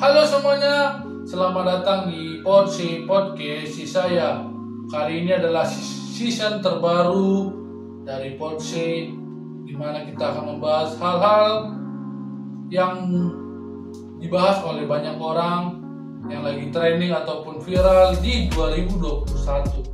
Halo semuanya, selamat datang di Podsi Podcast si saya. Kali ini adalah season terbaru dari Podsi di mana kita akan membahas hal-hal yang dibahas oleh banyak orang yang lagi trending ataupun viral di 2021.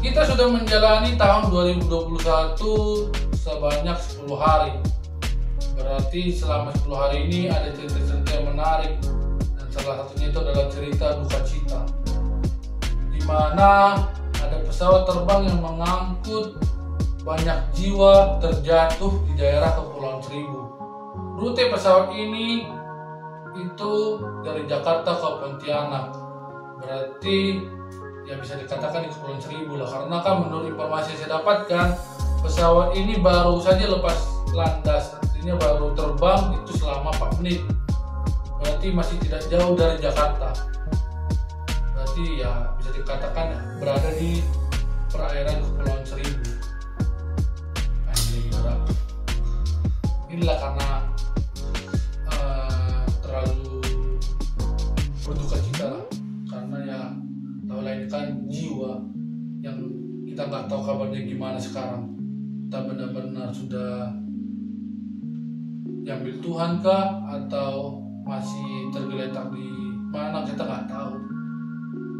Kita sudah menjalani tahun 2021 sebanyak 10 hari. Berarti selama 10 hari ini ada cerita-cerita yang menarik dan salah satunya itu adalah cerita duka cita. Di mana ada pesawat terbang yang mengangkut banyak jiwa terjatuh di daerah Kepulauan Seribu. Rute pesawat ini itu dari Jakarta ke Pontianak. Berarti ya bisa dikatakan di Kepulauan Seribu lah karena kan menurut informasi yang saya dapatkan pesawat ini baru saja lepas landas artinya baru terbang itu selama 4 menit. Berarti masih tidak jauh dari Jakarta. Berarti ya bisa dikatakan berada di perairan Kepulauan Seribu. Inilah karena uh, terlalu berduka karena ya tahu lain kan jiwa yang kita nggak tahu kabarnya gimana sekarang. Kita benar-benar sudah diambil Tuhan kah? Atau masih tergeletak di mana? Kita nggak tahu.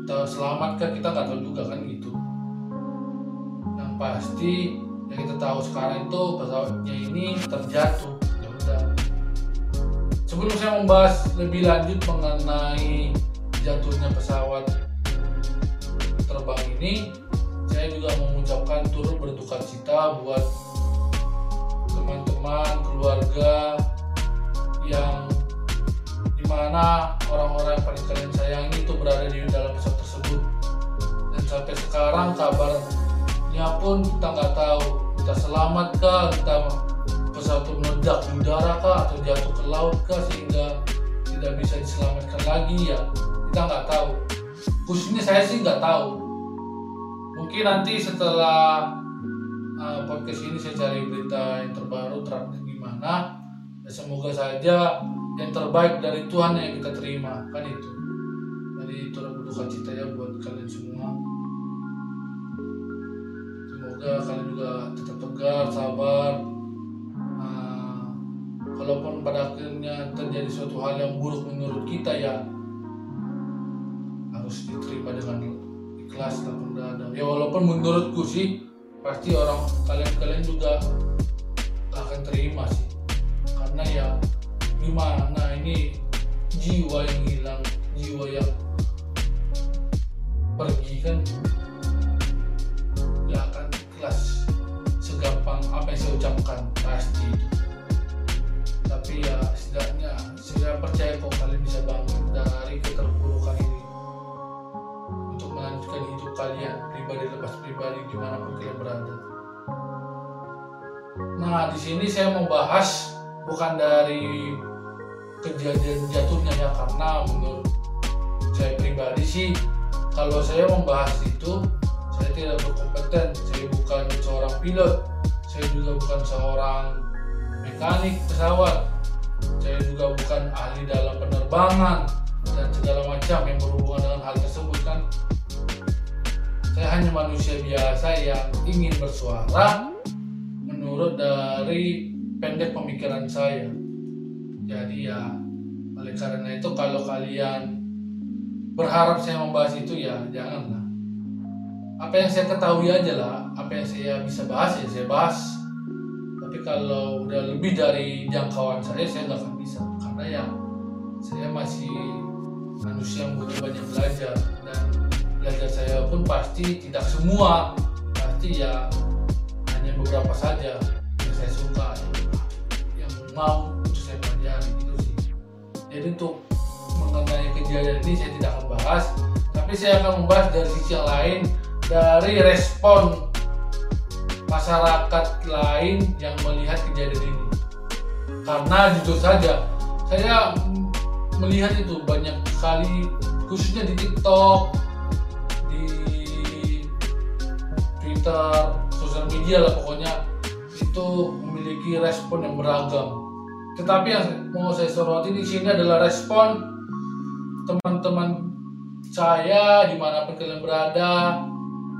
Kita selamat kah? Kita nggak tahu juga kan gitu. Yang pasti yang kita tahu sekarang itu pesawatnya ini terjatuh. Ya udah. Sebelum saya membahas lebih lanjut mengenai jatuhnya pesawat terbang ini saya juga mengucapkan turut berduka cita buat teman-teman keluarga yang di mana orang-orang yang paling kalian sayangi itu berada di dalam pesawat tersebut. Dan sampai sekarang kabarnya pun kita nggak tahu kita selamat kah kita pesawat itu meledak di udara kah atau jatuh ke laut kah sehingga tidak bisa diselamatkan lagi ya kita nggak tahu. Khususnya saya sih nggak tahu. Mungkin nanti setelah uh, podcast ini saya cari berita yang terbaru terupdate gimana. Ya semoga saja yang terbaik dari Tuhan yang kita terima. Kan itu. Jadi turut berduka cita ya buat kalian semua. Semoga kalian juga tetap tegar sabar. Uh, kalaupun pada akhirnya terjadi suatu hal yang buruk menurut kita ya harus diterima dengan ikhlas lapang dada ya walaupun menurutku sih pasti orang kalian-kalian juga akan terima sih. Karena ya gimana ini jiwa yang hilang jiwa yang pergi kan Nah di sini saya mau bahas bukan dari kejadian jatuhnya ya karena menurut saya pribadi sih kalau saya membahas itu saya tidak berkompeten. Saya bukan seorang pilot saya juga bukan seorang mekanik pesawat saya juga bukan ahli dalam penerbangan dan segala macam yang berhubungan dengan hal tersebut kan? Saya hanya manusia biasa yang ingin bersuara menurut dari pendek pemikiran saya. Jadi ya oleh karena itu kalau kalian berharap saya membahas itu ya janganlah. Apa yang saya ketahui aja lah apa yang saya bisa bahas ya saya bahas. Tapi kalau udah lebih dari jangkauan saya saya nggak akan bisa. Karena ya saya masih manusia yang butuh banyak belajar. Dan belajar saya pun pasti tidak semua. Pasti ya hanya beberapa saja yang saya suka yang mau untuk saya pelajari gitu sih. Jadi untuk mengenai kejadian ini saya tidak akan bahas tapi saya akan membahas dari sisi lain dari respon masyarakat lain yang melihat kejadian ini. Karena jujur saja saya melihat itu banyak sekali khususnya di TikTok di Twitter sosial media lah pokoknya itu memiliki respon yang beragam tetapi yang mau saya soroti di sini adalah respon teman-teman saya di mana pun kalian berada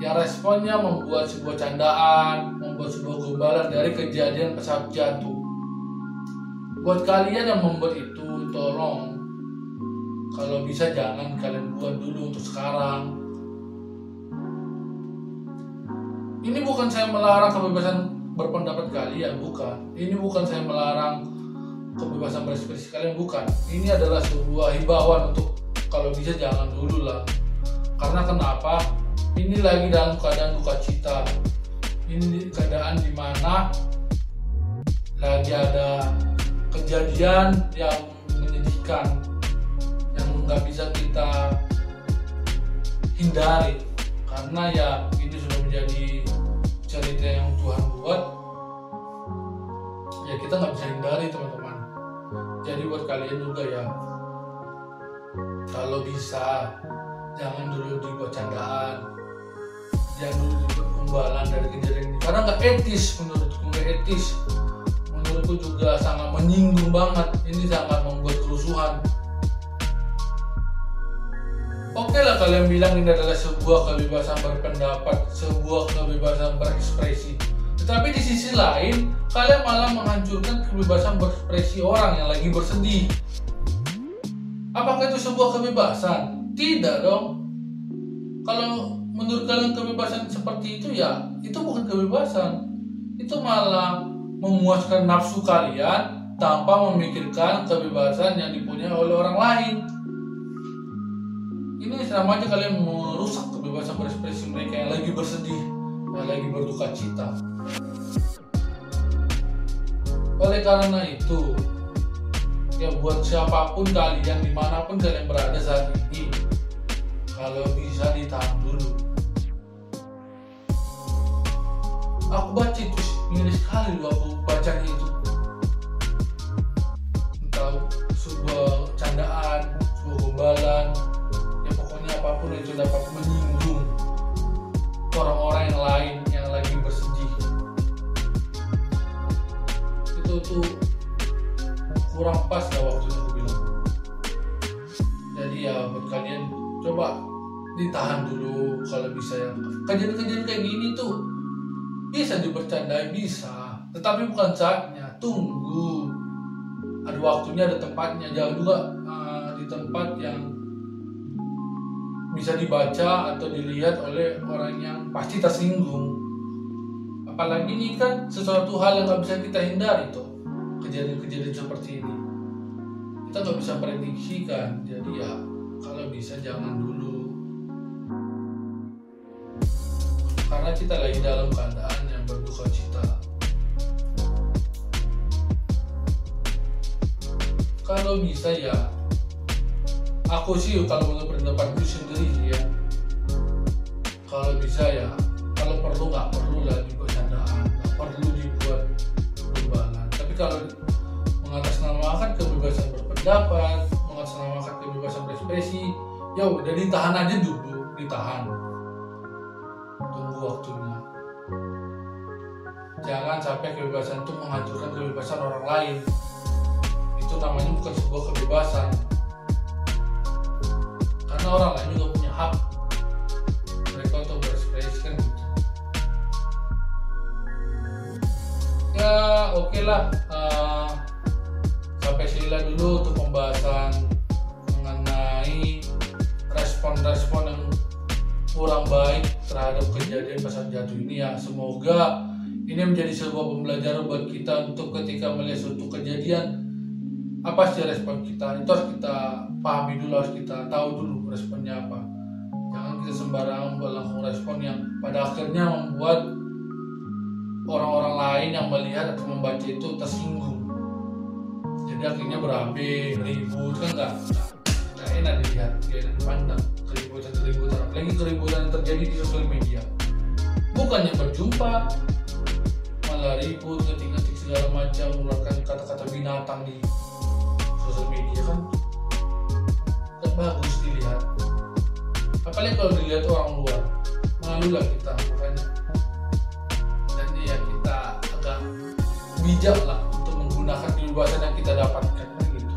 yang responnya membuat sebuah candaan, membuat sebuah gombalan dari kejadian pesawat jatuh. Buat kalian yang membuat itu, tolong kalau bisa jangan kalian buat dulu untuk sekarang. Ini bukan saya melarang kebebasan berpendapat kalian, bukan. Ini bukan saya melarang kebebasan berekspresi kalian, bukan. Ini adalah sebuah himbauan untuk kalau bisa jangan dulu lah karena kenapa ini lagi dalam keadaan duka cita ini keadaan di mana lagi ada kejadian yang menyedihkan yang nggak bisa kita hindari karena ya ini sudah menjadi cerita yang Tuhan buat ya kita nggak bisa hindari teman-teman. Jadi buat kalian juga ya kalau bisa jangan dulu dibuat candaan. Jangan dulu dibuat kumbalan dari kejadian ini. Karena nggak etis menurutku nggak etis. Menurutku juga sangat menyinggung banget. Ini sangat membuat kerusuhan Oke lah kalian bilang ini adalah sebuah kebebasan berpendapat, sebuah kebebasan berekspresi. Tetapi di sisi lain, kalian malah menghancurkan kebebasan berekspresi orang yang lagi bersedih. Apakah itu sebuah kebebasan? Tidak dong. Kalau menurut kalian kebebasan seperti itu ya, itu bukan kebebasan. Itu malah memuaskan nafsu kalian tanpa memikirkan kebebasan yang dipunyai oleh orang lain. Ini sama aja kalian merusak kebebasan berekspresi mereka yang lagi bersedih, yang lagi berduka cita. Oleh karena itu, ya buat siapa pun kalian di mana pun kalian berada saat ini kalau bisa ditahan dulu. Aku baca itu miris sekali loh aku bacanya itu. Entah sebuah candaan sebuah gombalan ya pokoknya apa pun itu dapat menyinggung orang-orang yang lain yang lagi bersedih. Itu tuh kurang pas ya waktunya aku bilang. Jadi ya buat kalian coba ditahan dulu kalau bisa ya. Kejadian-kejadian kayak gini tuh bisa dibercandai bisa. Tetapi bukan saatnya. Tunggu. Ada waktunya ada tempatnya. Jangan juga uh, di tempat yang bisa dibaca atau dilihat oleh orang yang pasti tersinggung. Apalagi ini kan sesuatu hal yang nggak bisa kita hindari tuh kejadian-kejadian seperti ini. Kita nggak bisa prediksikan jadi ya kalau bisa jangan dulu. Karena kita lagi dalam keadaan yang berduka cita. Kalau bisa ya aku sih kalau menurut pendapatku ya kalau bisa ya kalau perlu nggak perlu lah dibuat candaan nggak perlu dibuat perubahan tapi kalau mengatasnamakan kebebasan berpendapat, mengatasnamakan kebebasan berekspresi, ya udah ditahan aja dulu, ditahan. Tunggu waktunya. Jangan sampai kebebasan itu menghancurkan kebebasan orang lain. Itu namanya bukan sebuah kebebasan. Karena orang lain juga punya hak oke okay lah. Uh, sampai sila dulu untuk pembahasan mengenai respon-respon yang kurang baik terhadap kejadian pesawat jatuh ini ya semoga ini menjadi sebuah pembelajaran buat kita untuk ketika melihat suatu kejadian apa sih respon kita itu harus kita pahami dulu harus kita tahu dulu responnya apa jangan kita sembarangan buat langsung respon yang pada akhirnya membuat orang-orang lain yang melihat atau membaca itu tersinggung. Jadi akhirnya berabe ribut kan nggak? Nggak enak dilihat dia enak dipandang. Keributan keributan apalagi keributan yang terjadi di sosial media. Bukannya berjumpa malah ribut ngetik-ngetik segala macam mengeluarkan kata-kata binatang di sosial media kan? Nggak bagus dilihat. Apalagi kalau dilihat orang luar malu lah kita bijak lah untuk menggunakan kebebasan yang kita dapatkan kan gitu.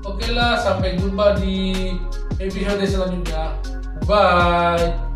Oke lah sampai jumpa di episode selanjutnya. Bye